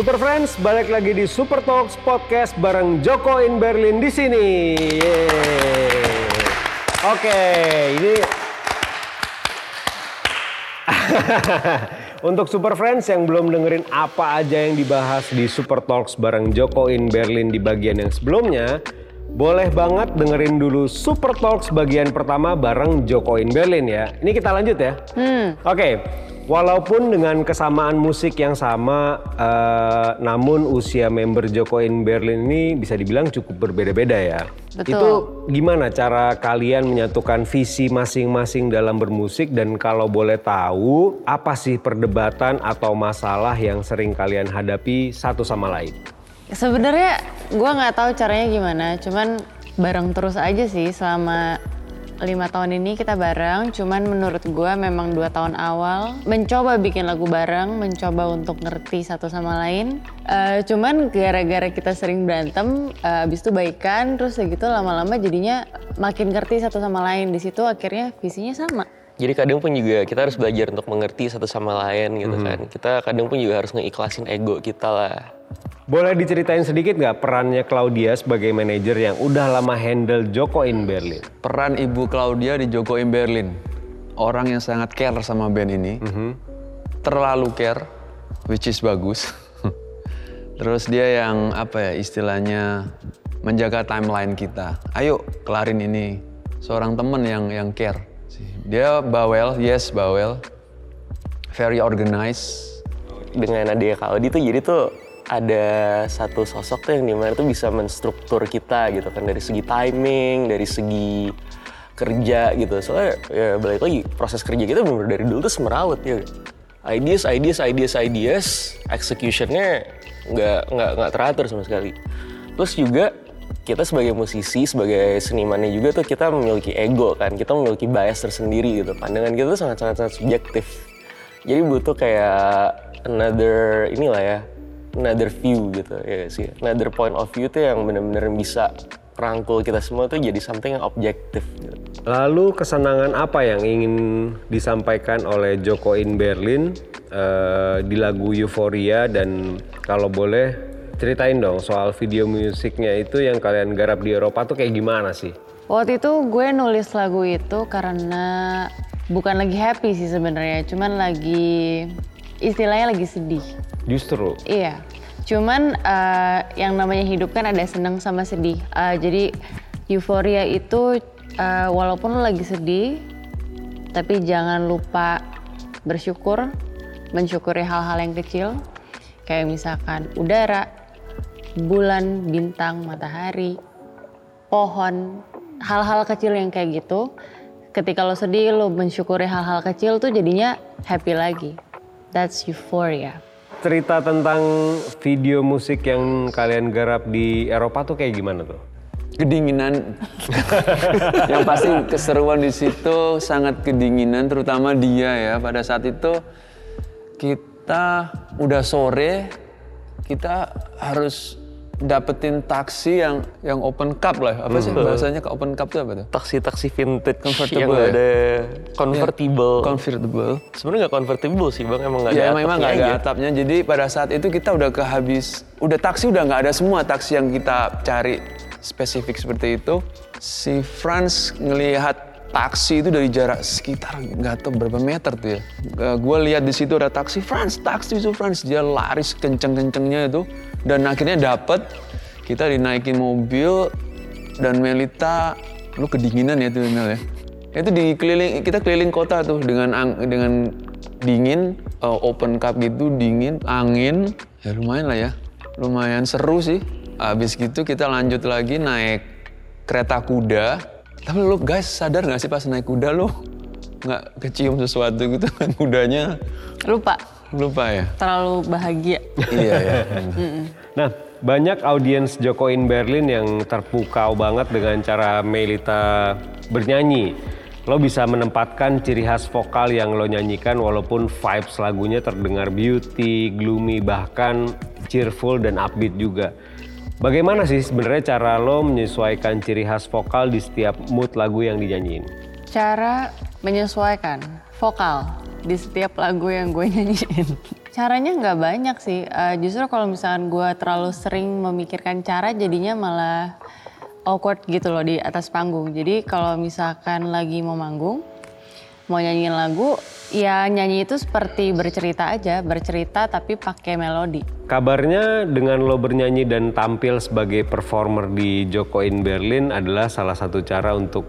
Super Friends, balik lagi di Super Talks Podcast bareng Joko in Berlin di sini. Oke, ini Untuk Super Friends yang belum dengerin apa aja yang dibahas di Super Talks bareng Joko in Berlin di bagian yang sebelumnya, boleh banget dengerin dulu Super Talks bagian pertama bareng Joko in Berlin ya. Ini kita lanjut ya. Oke, walaupun dengan kesamaan musik yang sama, eh, namun usia member Joko in Berlin ini bisa dibilang cukup berbeda-beda ya. Betul. Itu gimana cara kalian menyatukan visi masing-masing dalam bermusik dan kalau boleh tahu apa sih perdebatan atau masalah yang sering kalian hadapi satu sama lain? Sebenarnya gue nggak tahu caranya gimana, cuman bareng terus aja sih selama lima tahun ini kita bareng. Cuman menurut gue memang dua tahun awal mencoba bikin lagu bareng, mencoba untuk ngerti satu sama lain. Eh, cuman gara-gara kita sering berantem, eh, abis itu baikan, terus gitu lama-lama jadinya makin ngerti satu sama lain. Di situ akhirnya visinya sama. Jadi kadang pun juga kita harus belajar untuk mengerti satu sama lain gitu kan. Kita kadang pun juga harus ngeikhlasin ego kita lah. Boleh diceritain sedikit nggak perannya Claudia sebagai manajer yang udah lama handle Joko in Berlin? Peran Ibu Claudia di Joko in Berlin. Orang yang sangat care sama band ini. Terlalu care, which is bagus. Terus dia yang apa ya istilahnya menjaga timeline kita. Ayo kelarin ini. Seorang temen yang yang care. Dia bawel, yes bawel. Very organized. Dengan adanya Kaldi tuh jadi tuh ada satu sosok tuh yang di mana tuh bisa menstruktur kita gitu kan dari segi timing, dari segi kerja gitu. Soalnya ya balik lagi proses kerja kita bener dari dulu tuh semerawut ya. Ideas, ideas, ideas, ideas, executionnya nggak nggak nggak teratur sama sekali. Terus juga kita sebagai musisi, sebagai senimannya juga tuh kita memiliki ego kan, kita memiliki bias tersendiri gitu. Pandangan kita tuh sangat-sangat sangat subjektif. Jadi butuh kayak another inilah ya, another view gitu ya sih. Another point of view tuh yang bener-bener bisa rangkul kita semua tuh jadi something yang objektif. Gitu. Lalu kesenangan apa yang ingin disampaikan oleh Joko in Berlin eh, di lagu Euphoria dan kalau boleh ceritain dong soal video musiknya itu yang kalian garap di Eropa tuh kayak gimana sih? Waktu itu gue nulis lagu itu karena bukan lagi happy sih sebenarnya, cuman lagi istilahnya lagi sedih. Justru Iya. Cuman eh, yang namanya hidup kan ada seneng sama sedih. Eh, jadi euforia itu eh, walaupun lo lagi sedih, tapi jangan lupa bersyukur, mensyukuri hal-hal yang kecil, kayak misalkan udara, bulan, bintang, matahari, pohon, hal-hal kecil yang kayak gitu. Ketika lo sedih, lo mensyukuri hal-hal kecil tuh jadinya happy lagi. That's euphoria. cerita tentang video musik yang kalian garap di Eropa tuh kayak gimana tuh? kedinginan yang pasti keseruan di situ sangat kedinginan terutama dia ya pada saat itu kita udah sore kita harus dapetin taksi yang yang open cup lah. Apa sih bahasanya ke open cup itu apa tuh? Taksi-taksi vintage Convertible yang ya? ada convertible. convertible. Sebenarnya nggak convertible sih bang, emang nggak ada ya emang emang nggak ada atapnya aja. atapnya. Jadi pada saat itu kita udah kehabis udah taksi udah nggak ada semua taksi yang kita cari spesifik seperti itu. Si Franz ngelihat taksi itu dari jarak sekitar nggak tahu berapa meter tuh ya. Gue lihat di situ ada taksi Franz taksi itu Franz. Dia lari kenceng kencengnya itu dan akhirnya dapet kita dinaikin mobil dan Melita lu kedinginan ya tuh Mel ya? Itu di keliling kita keliling kota tuh dengan ang- dengan dingin uh, open cup gitu dingin angin. Ya lumayan lah ya. Lumayan seru sih. Habis gitu kita lanjut lagi naik kereta kuda. Tapi lu guys sadar nggak sih pas naik kuda lu? Nggak kecium sesuatu gitu kan kudanya? Lupa, lupa ya terlalu bahagia. iya ya Nah, banyak audiens Joko in Berlin yang terpukau banget dengan cara Melita bernyanyi. Lo bisa menempatkan ciri khas vokal yang lo nyanyikan walaupun vibes lagunya terdengar beauty, gloomy, bahkan cheerful dan upbeat juga. Bagaimana sih sebenarnya cara lo menyesuaikan ciri khas vokal di setiap mood lagu yang dinyanyiin? Cara menyesuaikan vokal di setiap lagu yang gue nyanyiin. Caranya nggak banyak sih. Eh, justru kalau misalkan gue terlalu sering memikirkan cara, jadinya malah awkward gitu loh di atas panggung. Jadi kalau misalkan lagi mau manggung, mau nyanyiin lagu, ya nyanyi itu seperti bercerita aja, bercerita tapi pakai melodi. Kabarnya dengan lo bernyanyi dan tampil sebagai performer di Joko in Berlin adalah salah satu cara untuk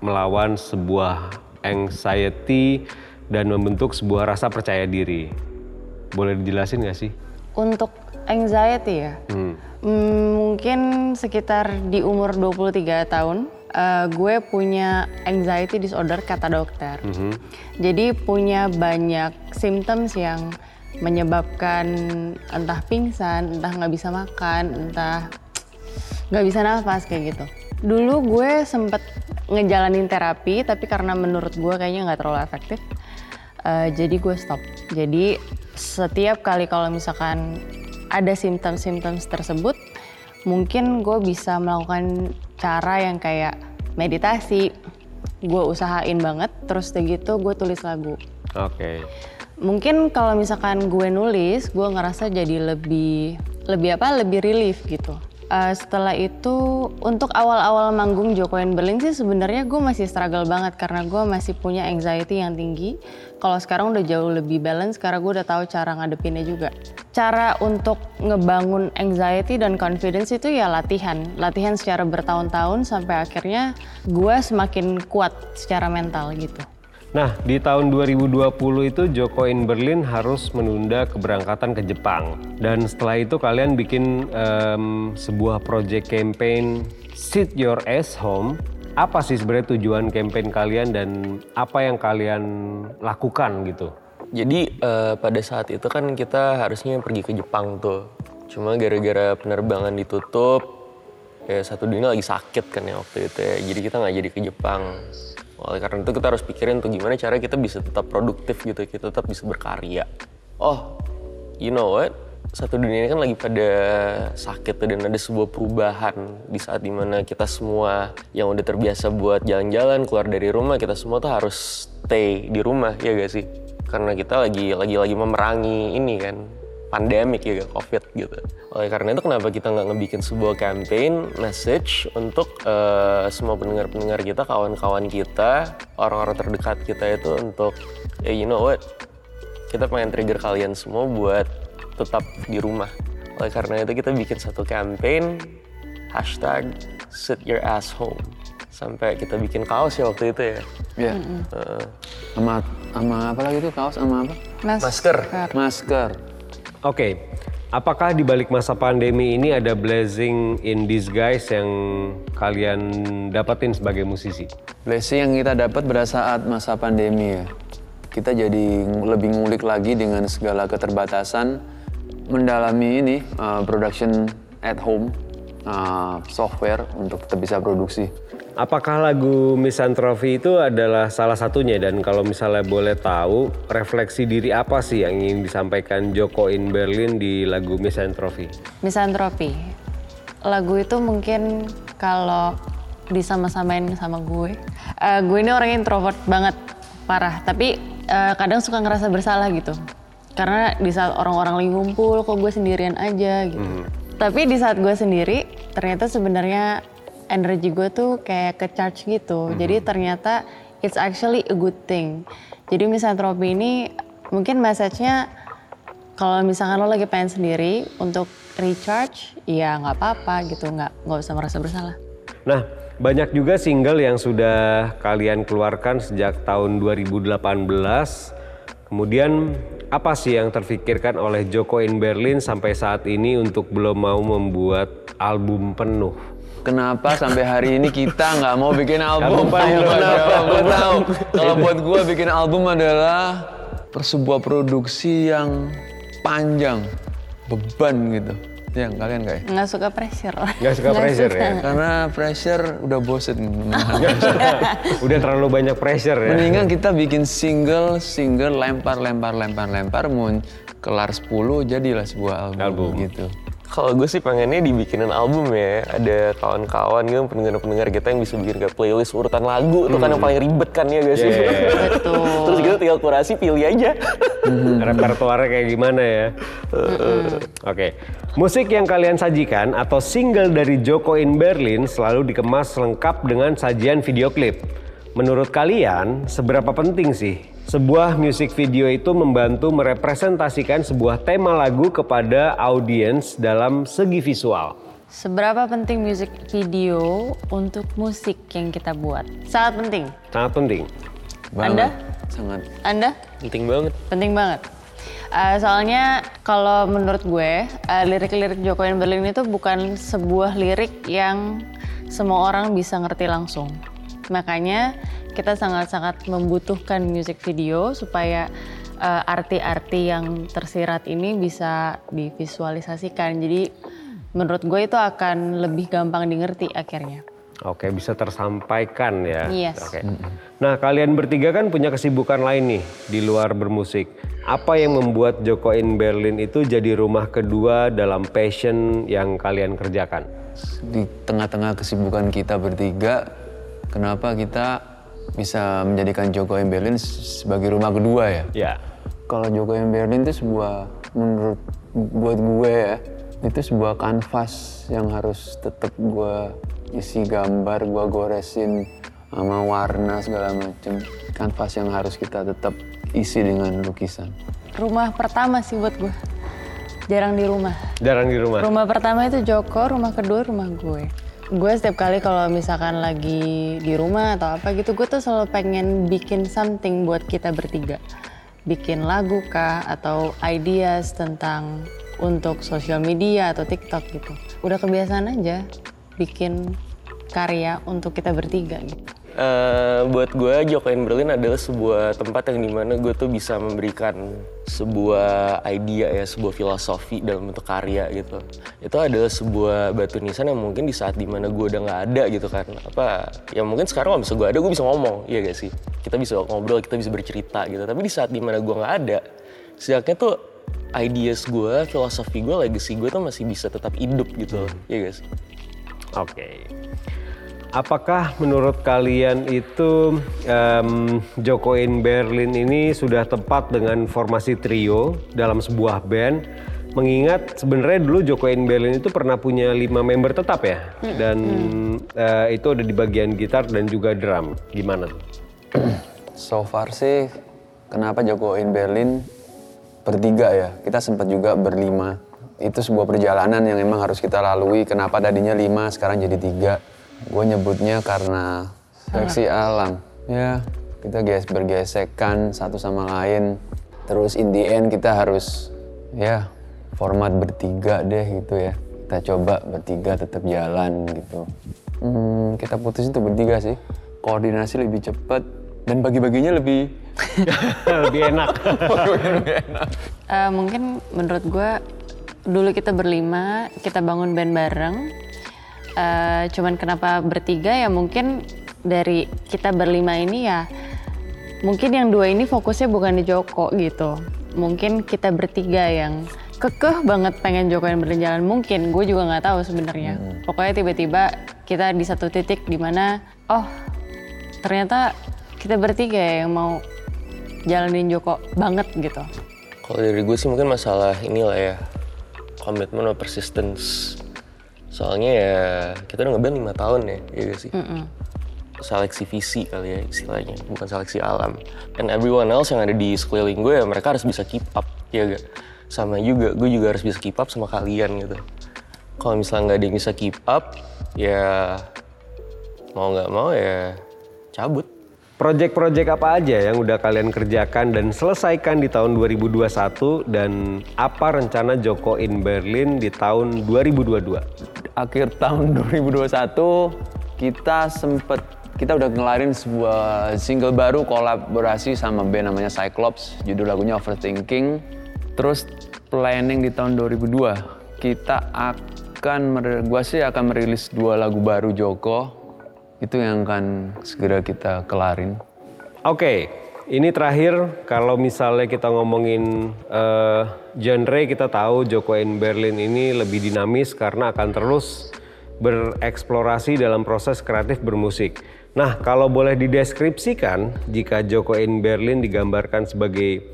melawan sebuah anxiety dan membentuk sebuah rasa percaya diri. Boleh dijelasin gak sih? Untuk anxiety ya, Hmm. Hmm, mungkin sekitar di umur 23 tahun, eh, gue punya anxiety disorder kata dokter. Jadi punya banyak symptoms yang menyebabkan entah pingsan, entah nggak bisa makan, entah nggak bisa nafas kayak gitu. Dulu gue sempet ngejalanin terapi, tapi karena menurut gue kayaknya nggak terlalu efektif, eh, jadi gue stop. Jadi setiap kali kalau misalkan ada simptom-simptom tersebut, mungkin gue bisa melakukan cara yang kayak meditasi. Gue usahain banget, terus udah gitu gue tulis lagu. Oke. Mungkin kalau misalkan gue nulis, gue ngerasa jadi lebih lebih apa? Lebih relief gitu. Eh, setelah itu untuk awal-awal manggung Jokoin Berlin sih sebenarnya gue masih struggle banget karena gue masih punya anxiety yang tinggi. Kalau sekarang udah jauh lebih balance karena gue udah tahu cara ngadepinnya juga. Cara untuk ngebangun anxiety dan confidence itu ya latihan. Latihan secara bertahun-tahun sampai akhirnya gue semakin kuat secara mental gitu. Nah, di tahun 2020 itu Joko in Berlin harus menunda keberangkatan ke Jepang. Dan setelah itu kalian bikin em, sebuah project campaign Sit Your Ass Home. Apa sih sebenarnya tujuan campaign kalian dan apa yang kalian lakukan gitu? Jadi eh, pada saat itu kan kita harusnya pergi ke Jepang tuh. Cuma gara-gara penerbangan ditutup, ya satu dunia lagi sakit kan ya waktu itu ya. Jadi kita nggak jadi ke Jepang. Oleh karena itu kita harus pikirin tuh gimana cara kita bisa tetap produktif gitu, kita tetap bisa berkarya. Oh, you know what? Satu dunia ini kan lagi pada sakit dan ada sebuah perubahan di saat di mana kita semua yang udah terbiasa buat jalan-jalan keluar dari rumah kita semua tuh harus stay di rumah ya gak sih? Karena kita lagi lagi lagi memerangi ini kan pandemik ya covid gitu. Oleh karena itu kenapa kita nggak ngebikin sebuah campaign message untuk eh, semua pendengar-pendengar kita, kawan-kawan kita, orang-orang terdekat kita itu untuk eh you know what? Kita pengen trigger kalian semua buat tetap di rumah. Oleh karena itu kita bikin satu campaign hashtag sit your ass home. Sampai kita bikin kaos ya waktu itu ya. Iya. Eh, Sama sama apa lagi tuh kaos sama apa? Mas, masker. Masker. Oke, apakah di balik masa pandemi ini ada blessing in disguise yang kalian dapetin sebagai musisi? Blessing yang kita dapat pada saat masa pandemi ya. Kita jadi lebih ngulik lagi dengan segala keterbatasan mendalami ini uh, production at home uh, software untuk tetap bisa produksi. Apakah lagu Misanthropy itu adalah salah satunya dan kalau misalnya boleh tahu refleksi diri apa sih yang ingin disampaikan Joko in Berlin di lagu Misanthropy? Misantropi. Lagu itu mungkin kalau disama-samain sama gue. eh, gue ini orang introvert banget, parah. Tapi eh, kadang suka ngerasa bersalah gitu. Karena di saat orang-orang lagi ngumpul, kok gue sendirian aja gitu. Tapi di saat gue sendiri, ternyata sebenarnya energi gue tuh kayak ke charge gitu. Jadi ternyata it's actually a good thing. Jadi misantropi ini mungkin message-nya kalau misalkan lo lagi pengen sendiri untuk recharge, ya nggak apa-apa gitu, nggak nggak usah merasa bersalah. Nah, banyak juga single yang sudah kalian keluarkan sejak tahun 2018. Kemudian apa sih yang terfikirkan oleh Joko in Berlin sampai saat ini untuk belum mau membuat album penuh? Kenapa sampai hari ini kita nggak mau bikin Album Kenapa? Gue tahu. Kalau buat gue bikin album adalah sebuah produksi yang panjang, beban gitu. Ya kalian kayak. Nggak suka pressure. Nggak suka pressure ya? Karena pressure udah bosen. Udah terlalu banyak pressure ya? Mendingan kita bikin single, single lempar, lempar, lempar, lempar, mau kelar 10 jadilah sebuah album, Album. gitu. Kalau gue sih pengennya dibikinin album ya. Ada kawan-kawan gitu, pendengar-pendengar kita yang bisa bikin kayak playlist urutan lagu. Itu kan yang paling ribet kan ya guys? Yeah. Betul. Terus kita tinggal kurasi pilih aja. Repertoarnya kayak gimana ya? Oke. Musik yang kalian sajikan atau single dari Joko in Berlin selalu dikemas lengkap dengan sajian video klip. Menurut kalian, seberapa penting sih sebuah musik video itu membantu merepresentasikan sebuah tema lagu kepada audiens dalam segi visual? Seberapa penting musik video untuk musik yang kita buat? Sangat penting. Sangat penting. Anda? Sangat. Anda? Penting banget. Penting banget. Uh, soalnya kalau menurut gue uh, lirik-lirik Joko in Berlin itu bukan sebuah lirik yang semua orang bisa ngerti langsung. Makanya kita sangat-sangat membutuhkan music video supaya uh, arti-arti yang tersirat ini bisa divisualisasikan. Jadi menurut gue itu akan lebih gampang dimengerti akhirnya. Oke, bisa tersampaikan ya. Yes. Oke. Nah, kalian bertiga kan punya kesibukan lain nih di luar bermusik. Apa yang membuat Joko in Berlin itu jadi rumah kedua dalam passion yang kalian kerjakan? Di tengah-tengah kesibukan kita bertiga, kenapa kita bisa menjadikan Joko in Berlin sebagai rumah kedua ya? Ya. Kalau Joko in Berlin itu sebuah, menurut buat gue ya, itu sebuah kanvas yang harus tetap gue isi gambar, gue goresin sama warna segala macem. Kanvas yang harus kita tetap isi dengan lukisan. Rumah pertama sih buat gue. Jarang di rumah. Jarang di rumah. Rumah pertama itu Joko, rumah kedua rumah gue. Gue setiap kali kalau misalkan lagi di rumah atau apa gitu, gue tuh selalu pengen bikin something buat kita bertiga. Bikin lagu kah atau ideas tentang untuk sosial media atau TikTok gitu. Udah kebiasaan aja bikin karya untuk kita bertiga gitu. Eh, buat gue Joko in Berlin adalah sebuah tempat yang di mana gue tuh bisa memberikan sebuah idea ya, sebuah filosofi dalam bentuk karya gitu. Itu adalah sebuah batu nisan yang mungkin di saat di mana gue udah nggak ada gitu kan. Apa, ya mungkin sekarang kalau gue ada, gue bisa ngomong, iya gak sih? Kita bisa ngobrol, kita bisa bercerita gitu. Tapi di saat di mana gue nggak ada, setidaknya tuh ideas gue, filosofi gue, legacy gue tuh masih bisa tetap hidup gitu, iya gak sih? Oke. Apakah menurut kalian itu em, Joko in Berlin ini sudah tepat dengan formasi trio dalam sebuah band? Mengingat sebenarnya dulu Joko in Berlin itu pernah punya lima member tetap ya, dan eh, itu ada di bagian gitar dan juga drum. Gimana tuh? So far sih, kenapa Joko in Berlin bertiga ya? Kita sempat juga berlima. Itu sebuah perjalanan yang emang harus kita lalui. Kenapa tadinya lima, sekarang jadi tiga. Gue nyebutnya karena seleksi alam. Ya, kita ges bergesekan satu sama lain. Terus in the end kita harus, ya, format bertiga deh gitu ya. Kita coba bertiga tetap jalan gitu. Hmm, kita putusin tuh bertiga sih. Koordinasi lebih cepat dan bagi-baginya lebih Lebih enak. Eh, mungkin menurut gue dulu kita berlima, kita bangun band bareng. Eh, cuman kenapa bertiga ya mungkin dari kita berlima ini ya mungkin yang dua ini fokusnya bukan di Joko gitu. Mungkin kita bertiga yang kekeh banget pengen Joko yang berjalan mungkin gue juga nggak tahu sebenarnya. Pokoknya tiba-tiba kita di satu titik di mana oh ternyata kita bertiga ya yang mau jalanin Joko banget gitu. Kalau dari gue sih mungkin masalah inilah ya komitmen atau persistence. Soalnya ya kita udah ngeband lima tahun ya, iya gak sih? Seleksi visi kali ya istilahnya, bukan seleksi alam. And everyone else yang ada di sekeliling gue ya mereka harus bisa keep up, ya gak? Sama juga, gue juga harus bisa keep up sama kalian gitu. Kalau misalnya nggak ada yang bisa keep up, ya mau nggak mau ya cabut. Project-project apa aja yang udah kalian kerjakan dan selesaikan di tahun 2021 dan apa rencana Joko in Berlin di tahun 2022? akhir tahun 2021 kita sempet kita udah ngelarin sebuah single baru kolaborasi sama band namanya Cyclops. Judul lagunya Overthinking. Terus planning di tahun 2002 kita akan gua sih akan merilis dua lagu baru Joko itu yang akan segera kita kelarin Oke, ini terakhir kalau misalnya kita ngomongin eh, genre kita tahu Joko in Berlin ini lebih dinamis karena akan terus bereksplorasi dalam proses kreatif bermusik. Nah, kalau boleh dideskripsikan jika Joko in Berlin digambarkan sebagai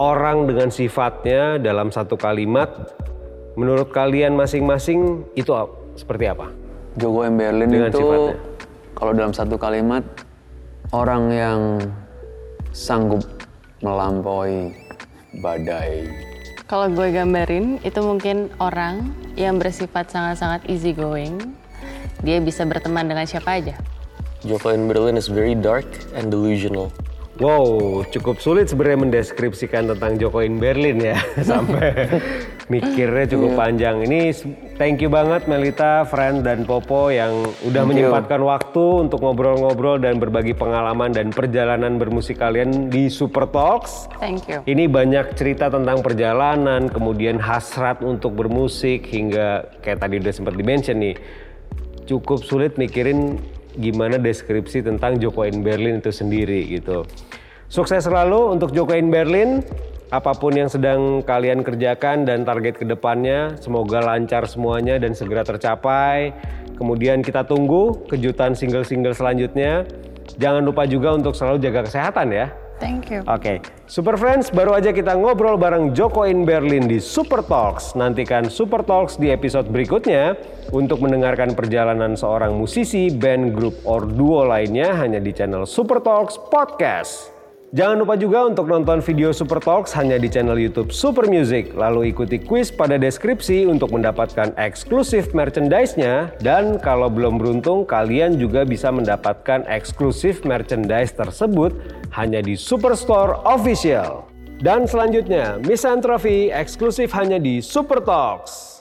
orang dengan sifatnya dalam satu kalimat. Menurut kalian masing-masing itu seperti apa? Joko M. Berlin Dengan itu sifatnya. Kalau dalam satu kalimat orang yang sanggup melampaui badai. Kalau gue gambarin, itu mungkin orang yang bersifat sangat-sangat easy going. Dia bisa berteman dengan siapa aja. Joko in Berlin is very dark and delusional. Wow, cukup sulit sebenarnya mendeskripsikan tentang Jokoin Berlin ya. Sampai mikirnya cukup panjang. Ini thank you banget Melita, Friend, dan Popo yang udah menyempatkan waktu untuk ngobrol-ngobrol dan berbagi pengalaman dan perjalanan bermusik kalian di Super Talks. Thank you. Ini banyak cerita tentang perjalanan, kemudian hasrat untuk bermusik hingga kayak tadi udah sempat dimention nih. Cukup sulit mikirin gimana deskripsi tentang Jokoin Berlin itu sendiri gitu. Sukses selalu untuk Jokoin Berlin. Apa pun yang sedang kalian kerjakan dan target ke depannya, semoga lancar semuanya dan segera tercapai. Kemudian kita tunggu kejutan single-single selanjutnya. Jangan lupa juga untuk selalu jaga kesehatan ya. Thank you. Oke, Super Friends, baru aja kita ngobrol bareng Joko in Berlin di Super Talks. Nantikan Super Talks di episode berikutnya untuk mendengarkan perjalanan seorang musisi, band, grup, or duo lainnya hanya di channel Super Talks Podcast. Jangan lupa juga untuk nonton video Super Talks hanya di channel YouTube Super Music. Lalu ikuti kuis pada deskripsi untuk mendapatkan eksklusif merchandise-nya. Dan kalau belum beruntung, kalian juga bisa mendapatkan eksklusif merchandise tersebut hanya di Superstore Official. Dan selanjutnya, Misanthropy eksklusif hanya di Super Talks.